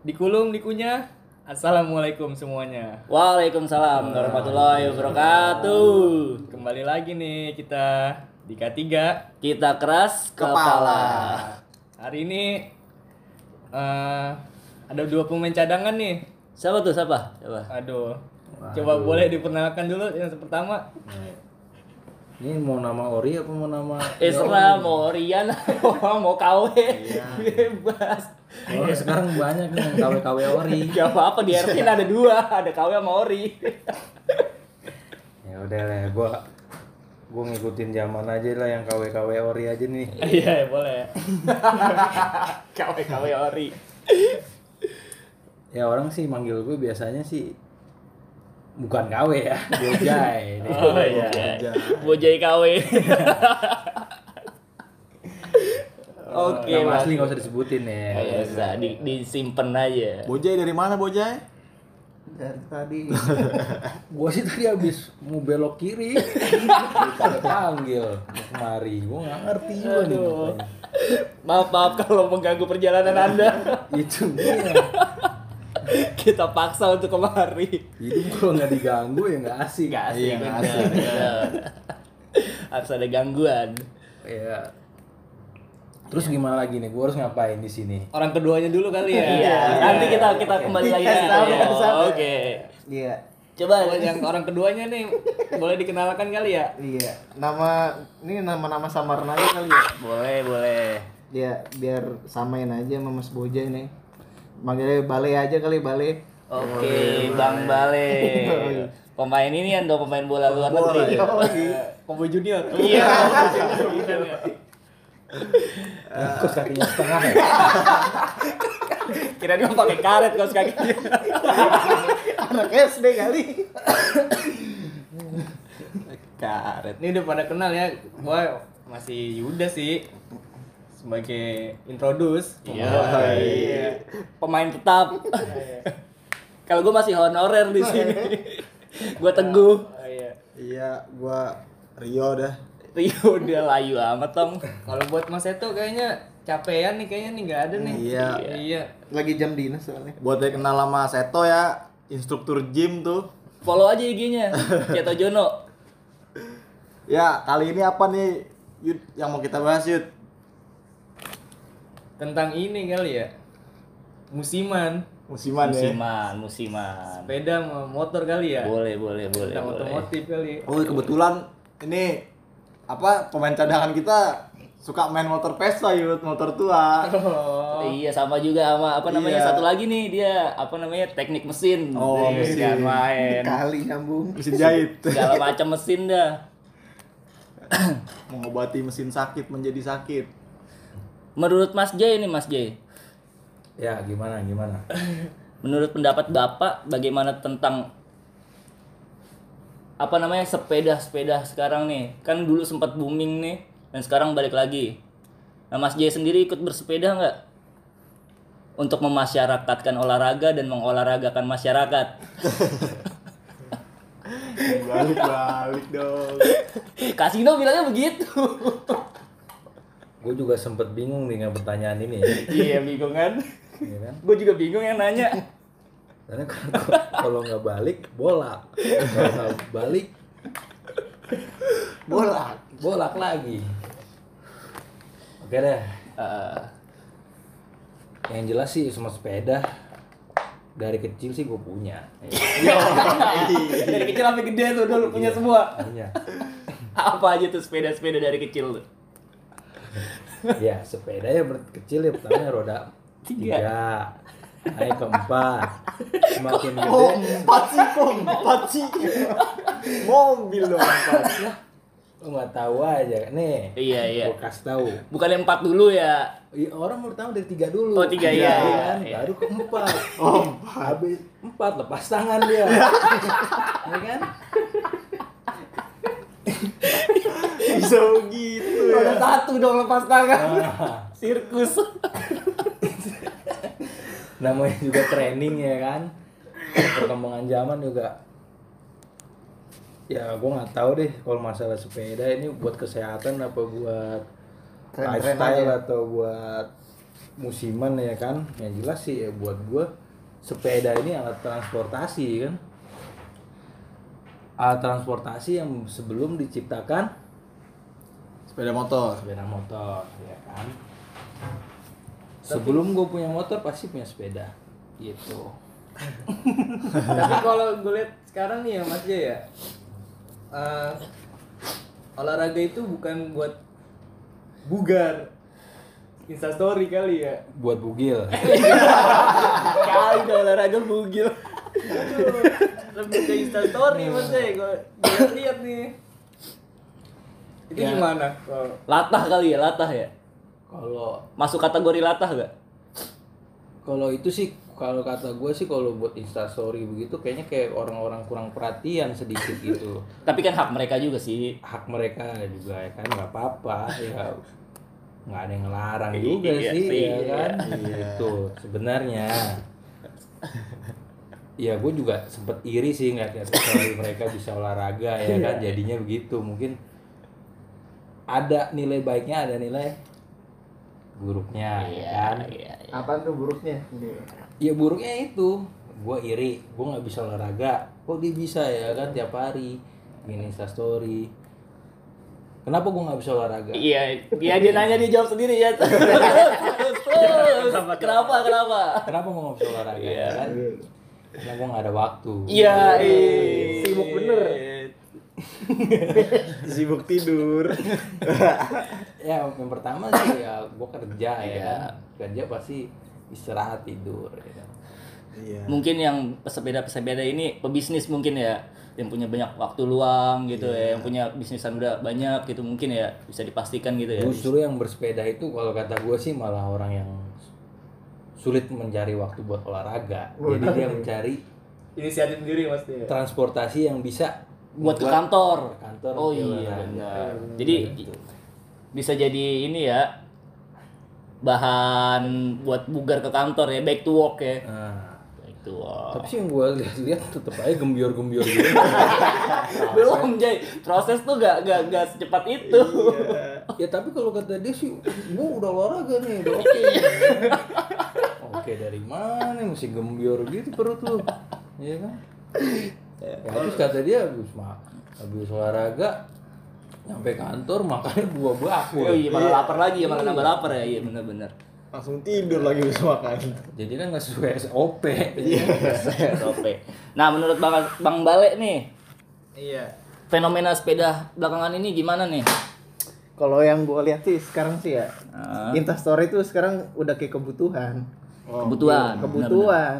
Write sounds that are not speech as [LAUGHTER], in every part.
dikulum dikunyah. Assalamualaikum semuanya. Waalaikumsalam warahmatullahi wabarakatuh. Kembali lagi nih kita di K3. Kita keras kepala. Hari ini eh, ada dua pemain cadangan nih. Siapa tuh siapa? Siapa? Aduh. Coba boleh diperkenalkan dulu yang pertama. Ini mau nama Ori apa mau nama Isra mau Rian [LAUGHS] mau KW bebas. Oh, sekarang banyak nih yang KW-KW Ori. [LAUGHS] Gak apa-apa di RT ada dua, ada KW sama Ori. Ya udah lah, gua gua ngikutin zaman aja lah yang KW-KW Ori aja nih. Iya, boleh. [LAUGHS] KW KW Ori. Ya orang sih manggil gue biasanya sih bukan KW ya, [LAUGHS] Bojai. Oh iya. Bojai KW. Oke, Nama Mas. asli nggak usah disebutin ya. Ya, bisa di, disimpen aja. Bojai dari mana Bojai? Dari tadi. [LAUGHS] gua sih tadi habis mau belok kiri. Panggil mau kemari. Gua nggak ngerti juga nih. Maaf maaf kalau mengganggu perjalanan Anda. Itu dia. Kita paksa untuk kemari. Hidup kalau nggak diganggu ya nggak asik. Gak asik, Iya, nggak asik. Harus ada gangguan. Ya. Terus gimana lagi nih? Gua harus ngapain di sini? Orang keduanya dulu kali ya. Iya, nanti kita kita kembali lagi. Iya, Oh. Oke. Iya. Coba yang orang keduanya nih boleh dikenalkan kali ya? Iya. Nama ini nama-nama samaran aja kali ya. boleh, boleh. Dia biar samain aja sama Mas Bojai nih. Manggilnya Bale aja kali Bale. Oke, Bang Bale. Pemain ini kan dong pemain bola luar negeri. Oh, iya. Kombo Junior. Iya. [LAUGHS] Kos kakinya setengah ya? [LAUGHS] Kira dia pakai karet kaos kaki. [LAUGHS] Anak SD kali. karet. Ini udah pada kenal ya. Gua masih Yuda sih sebagai introduce. Iya. Oh, iya. Pemain tetap. Kalau gue masih honorer di sini. gue teguh. Oh, iya. Iya, gua Rio dah. Rio udah layu amat tong. Kalau buat Mas Eto kayaknya capean nih kayaknya nih nggak ada nih. Iya. Iya. Lagi jam dinas soalnya. Buat yang kenal sama Seto ya, instruktur gym tuh. Follow aja IG-nya. Ceto Jono. Ya, kali ini apa nih Yud yang mau kita bahas Yud? Tentang ini kali ya. Musiman, Musiman, ya. Musiman, musiman. sepeda sama motor kali ya. Boleh, boleh, boleh, Tentang boleh. otomotif kali. Oh, kebetulan ini apa pemain cadangan kita suka main motor Vespa Yud, motor tua. Oh. Iya sama juga sama apa namanya Iya. satu lagi nih dia apa namanya teknik mesin. Oh, Iya, mesin. jangan main. Kali nyambung. Mesin jahit. Segala macam mesin dah. [COUGHS] Mengobati mesin sakit menjadi sakit. Menurut Mas J ini Mas J. Ya gimana gimana? [COUGHS] Menurut pendapat Bapak bagaimana tentang apa namanya sepeda-sepeda sekarang nih? Kan dulu sempat booming nih dan sekarang balik lagi. Nah, Mas J sendiri ikut bersepeda nggak? Untuk memasyarakatkan olahraga dan mengolahragakan masyarakat. [LAUGHS] Balik-balik dong. Kasino bilangnya begitu. Gue juga sempet bingung dengan pertanyaan ini. ya. Iya, bingung kan? Iya kan? Gue juga bingung yang nanya. Karena [LAUGHS] kalau- kalau nggak balik bola, kalau balik Bola. bolak lagi. Oke deh. Eh, Yang jelas sih semua sepeda dari kecil sih gue punya. dari kecil sampai gede tuh dulu punya semua. Punya. Apa aja tuh sepeda-sepeda dari kecil tuh? Ya sepeda ya kecil ya pertama roda Tiga. tiga. Naik ke empat. Semakin gede. Oh, empat sih kok, empat sih. Mobil dong empat. Lo nggak tahu aja nih. Iya, iya. Gue kasih tahu. Bukan yang empat dulu ya. Iya, orang mau tahu dari tiga dulu. Oh, tiga, iya, kan? iya. Baru ke empat. Oh, habis empat lepas tangan dia. [LAUGHS] Iya kan? Bisa gitu ya. Roda satu dong lepas tangan. Nah, Sirkus. Namanya juga training ya kan. Perkembangan zaman juga. Ya, gue nggak tahu deh kalau masalah sepeda ini buat kesehatan apa buat lifestyle aja. atau buat musiman ya kan yang jelas sih ya buat gue sepeda ini alat transportasi kan alat transportasi yang sebelum diciptakan Sepeda motor. sepeda motor ya kan sebelum gue punya motor pasti punya sepeda gitu Tapi kalau gue lihat sekarang nih ya Mas Jay ya. eh, olahraga itu bukan buat bugar. Instastory kali ya. buat bugil [LAUGHS] Kali olahraga bugil. Aduh, lebih ke Instastory Mas Jay. Gue lihat nih. Itu Ya. gimana? Kalau Latah kali ya, latah ya. Kalau Masuk kategori latah gak? kalau itu sih kalau kata gue sih kalau buat instastory begitu kayaknya kayak orang-orang kurang perhatian sedikit [LAUGHS] gitu. Tapi kan hak mereka juga sih. hak mereka juga ya kan nggak apa-apa ya. Nggak ada yang ngelarang Iya juga sih sih, ya kan? Itu sebenarnya. Ya gue juga sempet iri sih ngeliat story mereka bisa olahraga ya kan? Jadinya begitu mungkin ada nilai baiknya ada nilai buruknya ya kan Iya, iya. Apaan tuh buruknya? ya buruknya itu gue iri gue nggak bisa olahraga kok dia bisa ya kan tiap hari bikin instastory kenapa gue nggak bisa olahraga Iya, dia dia nanya dia jawab sendiri ya. [LAUGHS] Terus, kenapa kenapa? kenapa gue nggak bisa olahraga ya kan karena gue nggak ada waktu Iya, eh. Sibuk bener. [LAUGHS] Sibuk tidur. [LAUGHS] ya yang pertama sih ya gue kerja ya Iya. kan kerja pasti istirahat tidur ya kan. Iya. Mungkin yang pesepeda-pesepeda ini pebisnis mungkin ya yang punya banyak waktu luang gitu ya, yang punya bisnisan udah banyak gitu mungkin ya bisa dipastikan gitu ya. justru yang bersepeda itu kalau kata gue sih malah orang yang sulit mencari waktu buat olahraga jadi dia mencari inisiatif sendiri Mas Jay. transportasi yang bisa Buat ke kantor. kantor Oh iya olahraga. benar. Jadi bisa jadi ini ya bahan buat bugar ke kantor ya, back to work ya. Nah, Back to work. tapi sih yang gue lihat-lihat tetap aja gembior-gembior gitu. [LAUGHS] Belum Jay, proses tuh gak, gak, gak secepat itu. ya tapi kalau kata dia sih, gue udah olahraga nih, udah oke. oke dari mana? Masih gembior gitu perut lu, iya kan? Ya, terus kata dia habis ma- habis olahraga nyampe kantor makannya buah bakul. Oh iya malah lapar lagi ya, malah nambah lapar ya. Iya benar-benar. Langsung tidur lagi bisa makan. Jadi kan nggak sesuai SOP. Oke. Nah, menurut Bang Bang Bale nih, Iya. fenomena sepeda belakangan ini gimana nih? Kalau yang gue lihat sih sekarang sih ya, Ah. Instastory itu sekarang udah kayak kebutuhan. Oh, Kebutuhan. kebutuhan.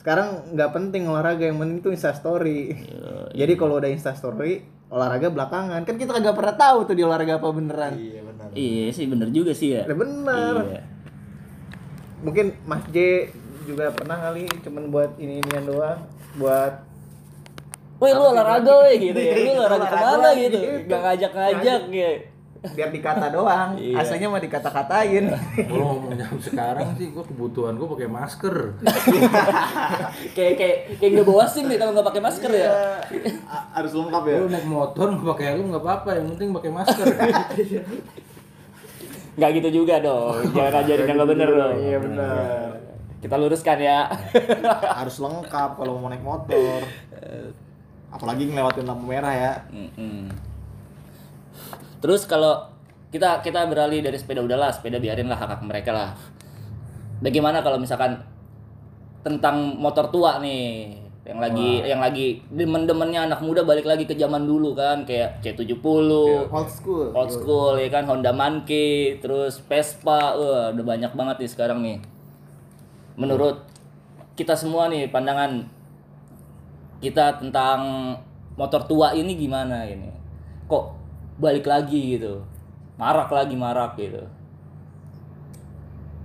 Sekarang nggak penting olahraga, yang penting itu instastory. Jadi kalau udah instastory, olahraga belakangan. Kan kita kagak pernah tahu tuh di olahraga apa beneran. Iya benar. Iya sih bener juga sih ya. Ya bener. Iya. Mungkin Mas J juga pernah kali cuman buat ini inian doang, buat Woi lu olahraga woi gitu ya. Lu olahraga ke mana gitu. gitu. Gak ngajak-ngajak ya. Biar dikata doang. Iya. Aslinya mah dikata-katain. Kalau ngomong jam sekarang sih, gue kebutuhan gue pakai masker. [LAUGHS] kayak kayak kayak nggak bawa sim nih kalau nggak pakai masker ya. A- harus lengkap ya. Lu naik motor nggak pakai helm nggak apa-apa, yang penting pakai masker. [LAUGHS] Nggak gitu juga dong. [LAUGHS] Jangan ajarin yang nggak bener dong. Iya benar. Kita luruskan ya. harus lengkap kalau mau naik motor. Apalagi ngelewatin lampu merah ya. Mm-mm. Terus kalau kita kita beralih dari sepeda udahlah, sepeda biarin lah hak hak mereka lah. Bagaimana kalau misalkan tentang motor tua nih yang lagi yang lagi demen-demennya anak muda balik lagi ke zaman dulu kan kayak C70 Old school. old school ya kan Honda Monkey terus Vespa wah udah banyak banget nih sekarang nih menurut kita semua nih pandangan kita tentang motor tua ini gimana ini kok balik lagi gitu marak lagi marak gitu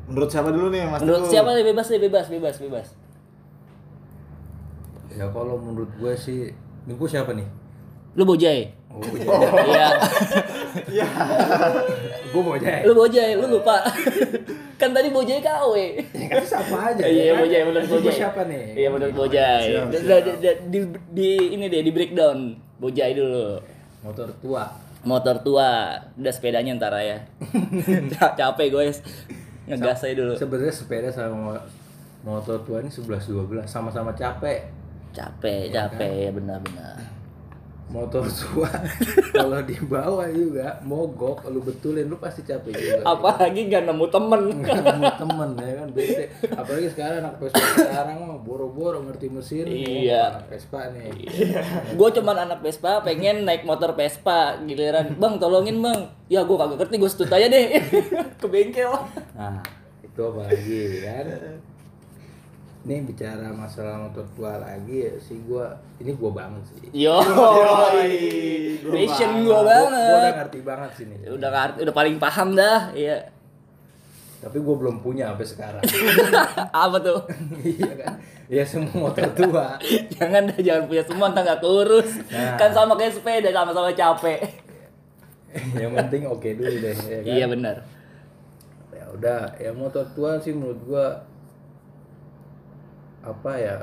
Menurut siapa dulu nih Mas? menurut Teguh? siapa nih bebas deh bebas bebas bebas ya kalau menurut gue sih, ini gue siapa nih? lu bojai Oh, gue [LAUGHS] [LAUGHS] iya gue aja. lu bojai lu lupa [LAUGHS] kan tadi bojai KW Kan siapa aja? Iya, ya kan? Bojai, gua Bojai. siapa nih? Iya bener Bojai. Da- Di, di ini deh di breakdown Bojai dulu. Motor tua. Motor tua, udah sepedanya ntar ya. Ca- [LAUGHS] Capek guys. Ngegas aja dulu. Sebenarnya sepeda sama motor tua ini 11 12 sama-sama capek. Capek, capek ya benar-benar. Motor tua [LAUGHS] kalau dibawa juga mogok lu betulin lu pasti capek juga. Apalagi gak nemu temen. Nggak nemu temen ya kan bete. Apalagi sekarang anak Vespa sekarang mah boro-boro ngerti mesin. Iya. Anak Vespa nih. gue cuman anak Vespa pengen naik motor Vespa giliran bang tolongin bang ya gue kagak ngerti gue stut aja deh [LAUGHS] ke bengkel Nah, itu apa lagi kan? Ini bicara masalah motor tua lagi ya sih gua ini gua banget sih. yo passion gue Gua, gua udah banget ngerti banget sih nih. udah ngerti udah paling paham dah iya Tapi gua belum punya sampai sekarang. [LAUGHS] apa tuh iya kan? Ya semua motor tua. jangan dah jangan punya semua entah nggak kurus Nah. kan sama kayak sepeda sama-sama capek [LAUGHS] Yang penting oke dulu deh ya kan. iya benar Ya udah, ya motor tua sih menurut gua apa ya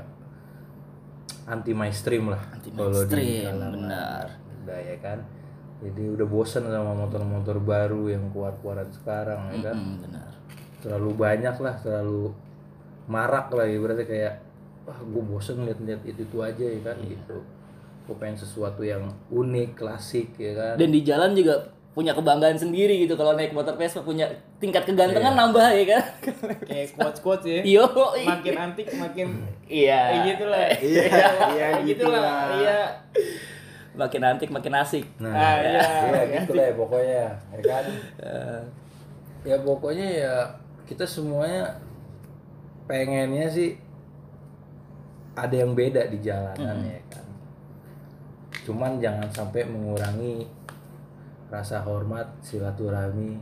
anti mainstream lah Anti mainstream, benar. udah ya kan? Jadi udah bosen sama motor-motor baru yang kuat-kuatan sekarang ya kan? Hmm, benar. Terlalu banyak lah terlalu marak lah ya berarti kayak wah gue bosen liat-liat itu itu aja ya kan? Gitu. Gue pengen sesuatu yang unik klasik ya kan? Dan di jalan juga punya kebanggaan sendiri gitu kalau naik motor Vespa punya tingkat kegantengan Iya. nambah ya kan? Kayak quotes quotes ya. Yo makin antik makin iya. kayak gitu lah Iya, iya Kayak gitu lah. iya. Makin antik makin asik. Nah, Ah, iya. ya gitu lah ya pokoknya, ya kan? ya pokoknya ya kita semuanya pengennya sih ada yang beda di jalanan ya kan. Cuman jangan sampai mengurangi rasa hormat, silaturahmi,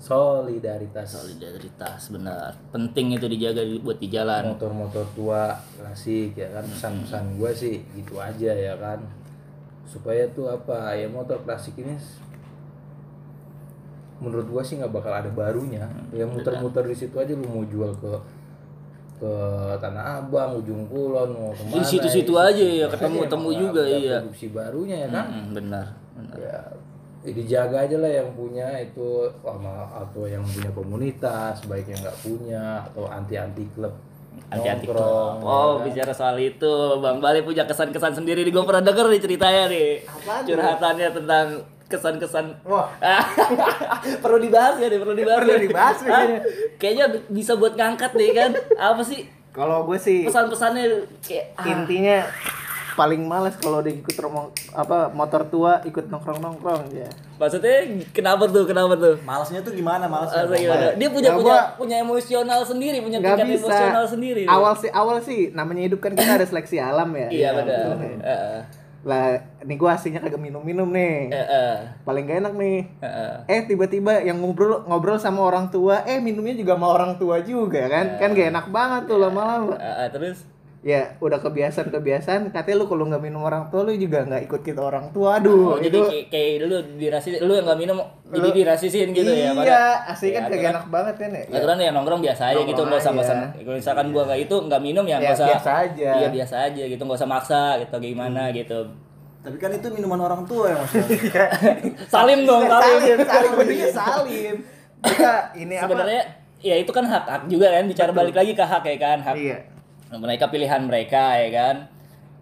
solidaritas, solidaritas. benar. Penting itu dijaga di- buat di jalan. Motor-motor tua klasik ya kan? Pesan-pesan gue sih gitu aja ya kan? Supaya tuh apa ya motor klasik ini menurut gua sih nggak bakal ada barunya. Ya muter-muter di situ aja lu mau jual ke ke Tanah Abang, ujung Kulon, mau ke mana Di situ-situ ya, aja ya, ketemu-temu juga, iya. produksi barunya ya kan? Mm, benar benar. Ya ya dijaga aja lah yang punya itu sama atau yang punya komunitas baik yang nggak punya atau anti anti klub anti anti nongkrong, oh ya kan? bicara soal itu bang Bali punya kesan-kesan sendiri nih gue pernah denger nih ceritanya nih. Apaan curhatannya tentang kesan-kesan. Wah. [LAUGHS] perlu dibahas ya nih perlu dibahas Perlu ya. dibahas nih. Kayaknya bisa buat ngangkat nih kan. Apa sih? Kalau gue sih pesan-pesannya kayak ah, intinya paling males kalau dia ikut romong apa motor tua ikut nongkrong nongkrong ya. maksudnya kenapa tuh kenapa tuh Malesnya tuh gimana malesnya? Maksudnya gimana? Dia punya punya gua- punya emosional sendiri, punya tingkat bisa. emosional sendiri. Awal sih awal sih namanya hidup kan kita ada seleksi alam ya. iya benar. betul. Heeh. Lah, nih gua aslinya kagak minum-minum nih. Heeh. Paling gak enak nih. Heeh. Eh tiba-tiba yang ngobrol ngobrol sama orang tua, eh minumnya juga sama orang tua juga kan? Kan gak enak banget tuh lama-lama. Heeh, terus Ya udah kebiasaan-kebiasaan katanya lu kalau nggak minum orang tua lu juga nggak ikut kita orang tua. Aduh, oh, jadi itu kayak, kayak lu dirasi lu yang gak minum jadi dirasisin gitu ya. Iya, asli kan Ya, kagak aturan- enak banget kan ya. Aturan ya nongkrong biasa aja gitu, nggak usah maksa. aja. Kalau misalkan gua nggak itu nggak minum ya Ya, nggak usah. biasa aja. Iya biasa aja gitu, nggak usah maksa gitu gimana gitu. Tapi kan itu minuman orang tua ya maksudnya. [LAUGHS] Salim dong, salim. salim, salim, salim. Kita ini apa? Sebenarnya ya itu kan hak hak juga kan bicara balik lagi ke hak ya kan hak Iya. Mereka pilihan mereka ya kan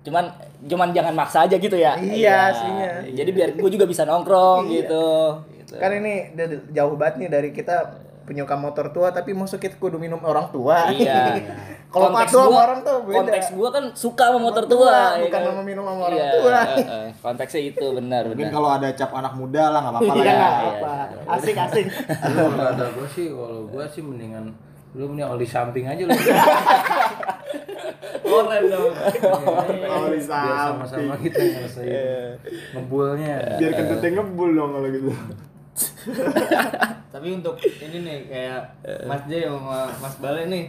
cuman cuman jangan maksa aja gitu ya Iya, aslinya. jadi biar gue juga bisa nongkrong Iya. gitu gitu Kan ini jauh banget nih dari kita penyuka motor tua tapi masuk kita kudu minum orang tua. iya [LAUGHS] Kalau Konteks tua sama gua- orang tuh beda. konteks gua kan suka sama motor tua, tua, ya bukan kan? sama minum sama orang Iya, tua. eh, eh, konteksnya itu benar Mungkin benar kalau ada cap anak muda lah nggak apa-apa Iya, lah ya. iya, apa. Asik asik. [LAUGHS] Lu kalau kata gue sih kalau gue sih mendingan lu mending oli samping aja lu [LAUGHS] Keren dong. Oli biar sama-sama kita ngerasain ngebulnya Biar kentutnya ngebul dong kalau gitu. Tapi untuk ini nih kayak Mas Jay sama Mas Bale nih.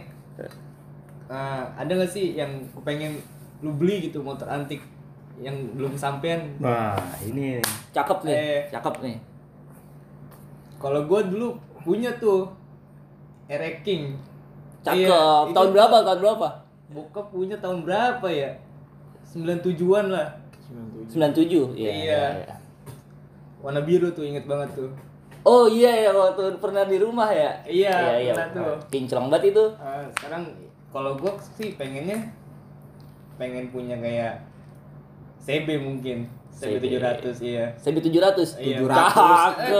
eh, ada nggak sih yang pengen lu beli gitu motor antik yang belum sampean? nah ini nih. cakep nih Eh. cakep nih Kalau gua dulu punya tuh Ere King. cakep Iya, tahun berapa tahun berapa Bokap punya tahun berapa ya? 97-an lah. 97 iya Iya. Warna biru tuh inget banget tuh. Oh iya ya waktu pernah di rumah ya. Iya, iya. pernah tuh. Kinclong banget itu. Ah, sekarang kalau gua sih pengennya pengen punya kayak CB mungkin CB CB. 700 iya CB 700. Iya. 700. Cakep.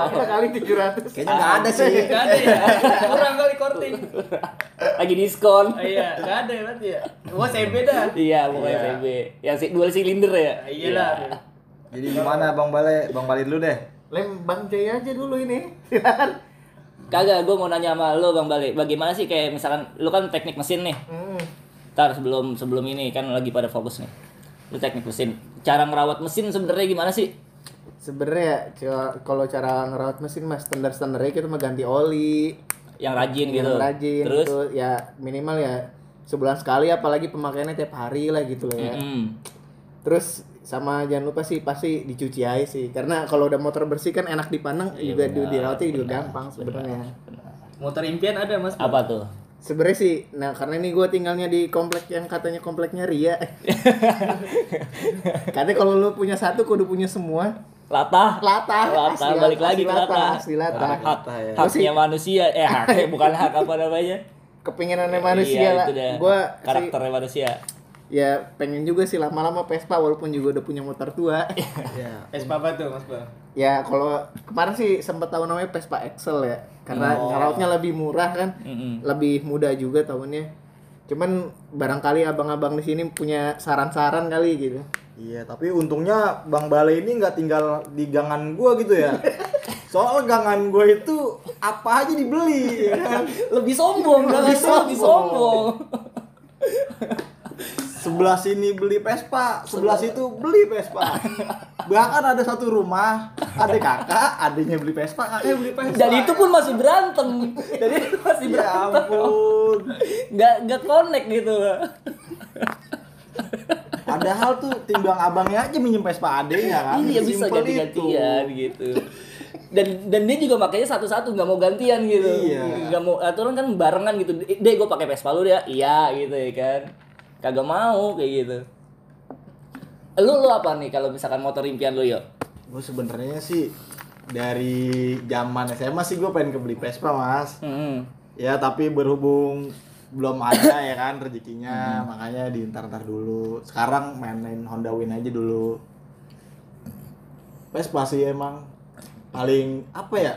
Ada kali 700. Kayaknya nggak ada sih. Nggak ada ya kurang kali korting Lagi diskon. Ah, iya nggak ada ya berarti ya gua CB dah Iya, pokoknya Iya. CB. Yang si dual silinder ya. Ah, iyalah Iya. Jadi gimana Bang Bale? Bang Bale dulu deh. Lem Bang Jay aja dulu ini. [LAUGHS] Kagak, gue mau nanya sama lo Bang Bale, bagaimana sih kayak misalkan lu kan teknik mesin nih. Hmm. Ntar sebelum sebelum ini kan lagi pada fokus nih. Lu teknik mesin. Cara ngerawat mesin sebenarnya gimana sih? Sebenarnya ya, kalau cara ngerawat mesin mas standar standarnya kita mah ganti oli, Yang rajin gitu. yang rajin Terus gitu. ya minimal ya sebulan sekali apalagi pemakaiannya tiap hari lah gitu lah ya. Mm-mm. Terus sama jangan lupa sih pasti dicuci aja sih karena kalau udah motor bersih kan enak dipandang Iya, juga benar, dirawatnya juga benar, gampang sebenarnya. motor impian ada mas apa tuh? Sebenarnya sih, nah karena ini gue tinggalnya di komplek yang katanya kompleknya Ria. [LAUGHS] katanya kalau lu punya satu, kudu punya semua. Latah. Latah, Latah, asli balik latah, lagi ke latah, latah. asli latah. Hak, ya. haknya manusia, eh haknya bukan hak apa namanya? Kepinginannya manusia iya, lah. Gue karakternya manusia. ya pengen juga sih lama-lama Vespa walaupun juga udah punya motor tua. [LAUGHS] Ya. Vespa apa tuh mas bang ya kalau kemarin sih sempat tahu namanya Vespa Excel ya. Karena Oh. ngerawatnya lebih murah kan. Mm-mm. Lebih mudah juga tahunnya. Cuman barangkali abang-abang di sini punya saran-saran kali gitu. Iya, tapi untungnya Bang Bale ini nggak tinggal di gangan gua gitu ya. [LAUGHS] Soal gangan gua itu apa aja dibeli ya kan. Lebih sombong, lebih sombong. Lebih sombong. Sebelah sini beli Vespa, sebelah situ beli Vespa. [LAUGHS] Bahkan ada satu rumah, ada kakak, adiknya beli Vespa, kakaknya beli Vespa. Dan itu pun masih berantem. Jadi masih ya berantem. ampun. Nggak nggak connect gitu. Padahal tuh timbang abangnya aja minjem Vespa adiknya kan. Iya bisa Simpel ganti-gantian gitu. Dan dan dia juga makanya satu-satu nggak mau gantian gitu. Iya. Nggak mau aturan kan barengan gitu. Deh gue pakai Vespa lu ya. Iya gitu ya kan. Kagak mau kayak gitu. Lu lu apa nih kalau misalkan motor impian lu yuk? Gue sebenarnya sih dari zaman SMA sih gue pengen kebeli Vespa mas. Hmm. Ya tapi berhubung belum ada ya kan rezekinya makanya diintar-intar dulu. Sekarang mainin Honda Win aja dulu. Vespa sih emang paling apa ya?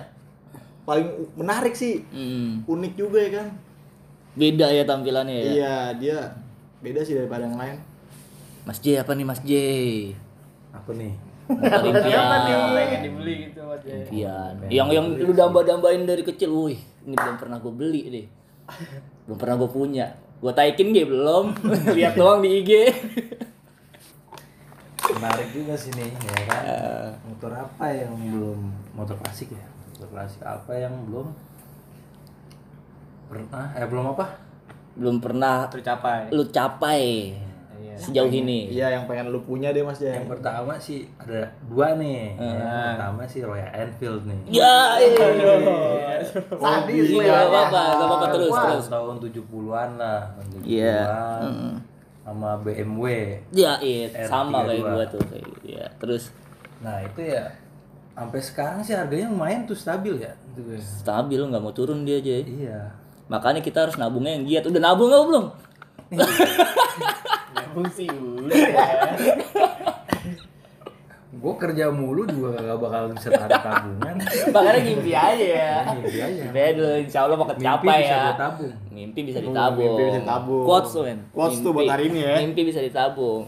Paling menarik sih. Hmm. Unik juga ya kan. Beda ya tampilannya ya. Iya, dia beda sih daripada yang lain. Mas J apa nih Mas J? Apa nih? Motor impian. pengen dibeli gitu mas ya Impian. Yang yang lu damba-dambain dari kecil, wih, ini belum pernah gue beli deh. Belum pernah gue punya. Gue taikin gue belum. [LAUGHS] Lihat doang di IG. menarik juga sih nih ya kan motor apa yang belum motor klasik ya motor klasik apa yang belum pernah eh belum apa Belum pernah tercapai lu capai Iya. sejauh ini. Iya, yang pengen lu punya deh Mas Jaya. yang pertama sih ada dua nih yang pertama sih Royal Enfield nih Ya, iya. Sadis lu Iya, ya. apa apa, gak apa-apa terus Wah, terus. tahun 70-an lah tahun 70-an Iya. sama BMW Ya, iya, sama R32. kayak gua tuh kayak gitu. Ya, terus nah itu ya sampai sekarang sih harganya lumayan tuh stabil ya stabil nggak mau turun dia aja. iya Makanya kita harus nabungnya yang giat. Udah nabung nggak belum? [LAUGHS] Sih udah ya. gue kerja mulu juga gak bakal bisa tarik tabungan Makanya mimpi aja ya. Mimpi aja. Mimpi aja dulu, insya Allah mau Mimpi kecapai bisa ya. ditabung. Mimpi bisa ditabung. mimpi bisa ditabung. Quotes tuh men. Quotes tuh buat hari ini ya. Mimpi bisa ditabung.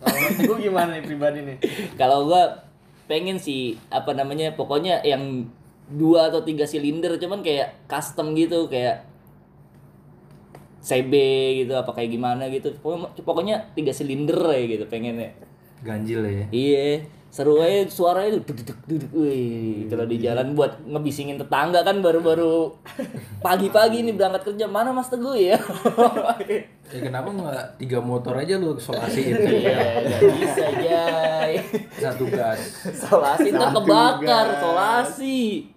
Kalau gue gimana nih pribadi nih Kalau gua pengen sih apa namanya pokoknya yang dua atau tiga silinder cuman kayak custom gitu kayak CB gitu apa kayak gimana gitu. Pokoknya, pokoknya tiga silinder ya gitu pengennya. Ganjil ya. Iya seru aja suaranya tuh duduk duduk wih. Kalau di jalan buat ngebisingin tetangga kan baru-baru pagi-pagi nih berangkat kerja. Mana mas teguh ya? Ya [LAUGHS] kenapa nggak tiga motor aja lu solasiin iya bisa jay. Satu gas. Solasi ntar kebakar solasi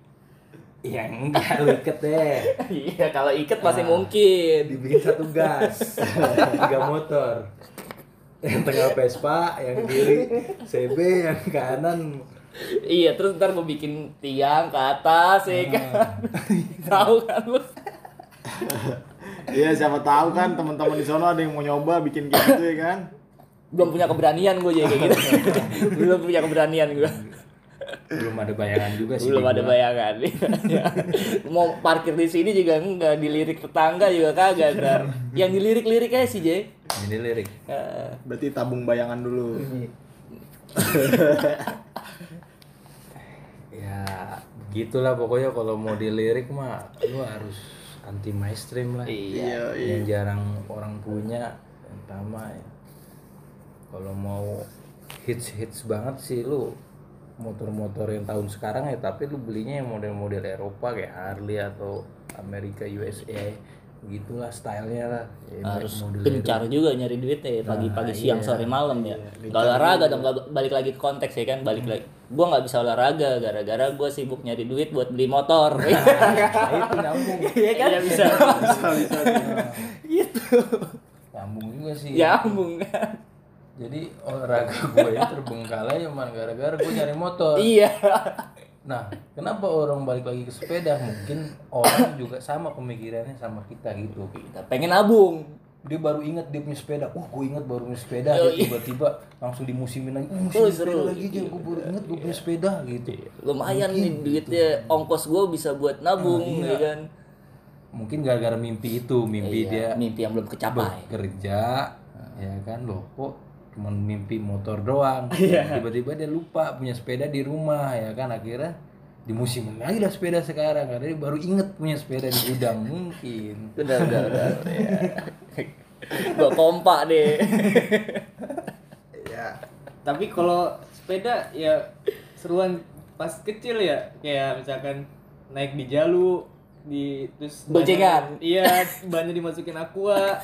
ya enggak lu iket deh [LAUGHS] iya kalau iket masih mungkin dibikin satu gas [LAUGHS] tiga motor yang tengah Vespa yang kiri CB yang kanan iya, terus ntar gue bikin tiang ke atas ya kan. [LAUGHS] Tahu kan lu? Iya siapa tahu kan teman-teman di sono ada yang mau nyoba bikin kayak gitu ya kan. Belum punya keberanian gue jadi kayak gitu. Belum punya keberanian gue. Belum ada bayangan juga sih Belum ada gua. bayangan. Ya. [LAUGHS] Mau parkir di sini juga enggak, dilirik tetangga juga kagak ntar. Yang dilirik-lirik aja sih, Jay. ini lirik Eh, Berarti tabung bayangan dulu. [LAUGHS] ya begitulah pokoknya kalau mau dilirik mah lu harus anti mainstream lah Iya. yang jarang orang punya yang pertama ya kalau mau hits hits banget sih lu motor-motor yang tahun sekarang ya tapi lu belinya yang model-model Eropa kayak Harley atau Amerika USA begitulah stylenya lah. Ya, harus model gencar juga nyari duitnya ya pagi-pagi siang sore malam ya. Nggak olahraga dong balik lagi ke konteks ya kan balik lagi. Gua nggak bisa olahraga gara-gara gua sibuk nyari duit buat beli motor. Nah, [LAUGHS] itu nyambung. Iya kan? Bisa nyambung juga sih. Nyambung kan jadi olahraga [LAUGHS] gue ya terbengkalai cuma gara-gara gue nyari motor iya Nah, kenapa orang balik lagi ke sepeda? Mungkin orang juga sama pemikirannya sama kita gitu. kita pengen nabung Dia baru ingat dia punya sepeda. Wah, gue ingat baru punya sepeda. Oh, Dia iya. tiba-tiba langsung dimusimin lagi. Uh, Oh, musim sepeda seru. lagi aja. Gue baru ingat gue punya sepeda gitu. lumayan nih duitnya ongkos gua bisa buat nabung ya kan Mungkin gara-gara mimpi itu, mimpi dia Iya, mimpi yang belum kecapai kerja, ya kan loh kok cuma mimpi motor doang. [LAUGHS] Iya. Tiba-tiba dia lupa punya sepeda di rumah ya kan akhirnya di musim lagi dah sepeda sekarang karena dia baru inget punya sepeda di gudang [LAUGHS] mungkin udah udah udah [LAUGHS] ya. gua kompak deh ya tapi kalau sepeda ya seruan pas kecil ya kayak misalkan naik di jalu di terus Boncengan. iya bannya dimasukin aqua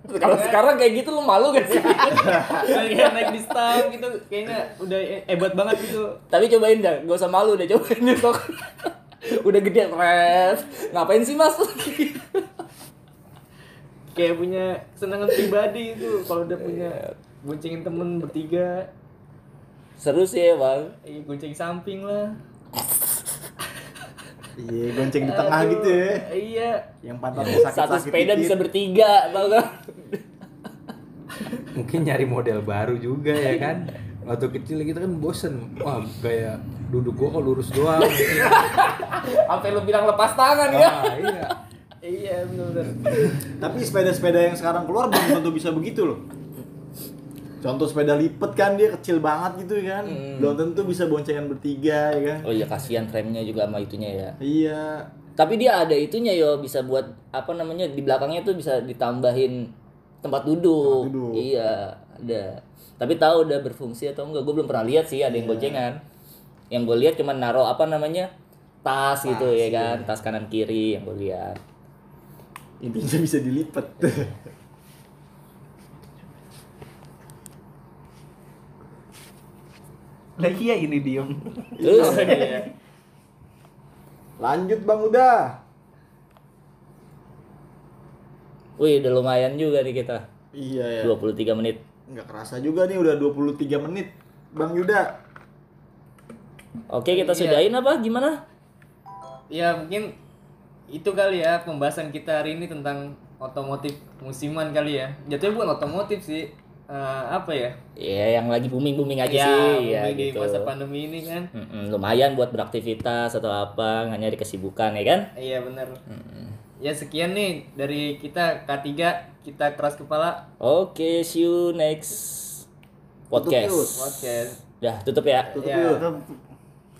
kalau sekarang kayak gitu lu malu gak sih kayak naik di stang gitu kayaknya udah he- hebat banget gitu Tapi cobain dah, gak usah malu deh, cobain besok. [LAUGHS] Udah gede keren. Ngapain sih mas? kayak punya kesenangan pribadi itu kalau udah punya boncengin temen bertiga Seru sih ya bang. iya gonceng samping lah Iya, gonceng di tengah Aduh, gitu ya. iya Yang pantatnya sakit-sakit Satu sepeda dikit. bisa bertiga, tau gak? [LAUGHS] mungkin nyari model baru juga ya kan waktu kecil kita kan bosen wah gaya duduk gua kok lurus doang gitu. Sampai lu bilang lepas tangan ya. ah, iya iya bener-bener Tapi sepeda-sepeda yang sekarang keluar belum tentu bisa begitu loh. Contoh sepeda lipat kan dia kecil banget gitu kan. Belum tentu bisa boncengan bertiga ya kan. Oh iya kasihan frame-nya juga sama itunya ya. Iya. Tapi dia ada itunya yo bisa buat apa namanya di belakangnya tuh bisa ditambahin tempat duduk. Tempat duduk. Iya, ada. Tapi tahu udah berfungsi atau enggak? Gue belum pernah lihat sih ada yang goncengan. Yang gue lihat cuma naruh apa namanya tas gitu ya kan, tas kanan kiri yang gue lihat. Intinya bisa dilipat. [LAUGHS] Lagi ya ini diem. Terus Lanjut Bang udah. Wih, udah lumayan juga nih kita. Iya ya. 23 menit. Nggak kerasa juga nih udah 23 menit. Bang Yuda. Oke, kita sudahin apa? Gimana? ya mungkin itu kali ya pembahasan kita hari ini tentang otomotif musiman kali ya jatuhnya bukan otomotif sih Eh, apa ya Ya, yang lagi booming-booming aja ya, sih ya di gitu. masa pandemi ini kan Mm-mm, lumayan buat beraktivitas atau apa, nggak nyari kesibukan ya kan? iya benar ya sekian nih dari kita K3 kita keras kepala Oke, see you next podcast. yuk. podcast Dah, tutup ya. Tutup Ya. yuk.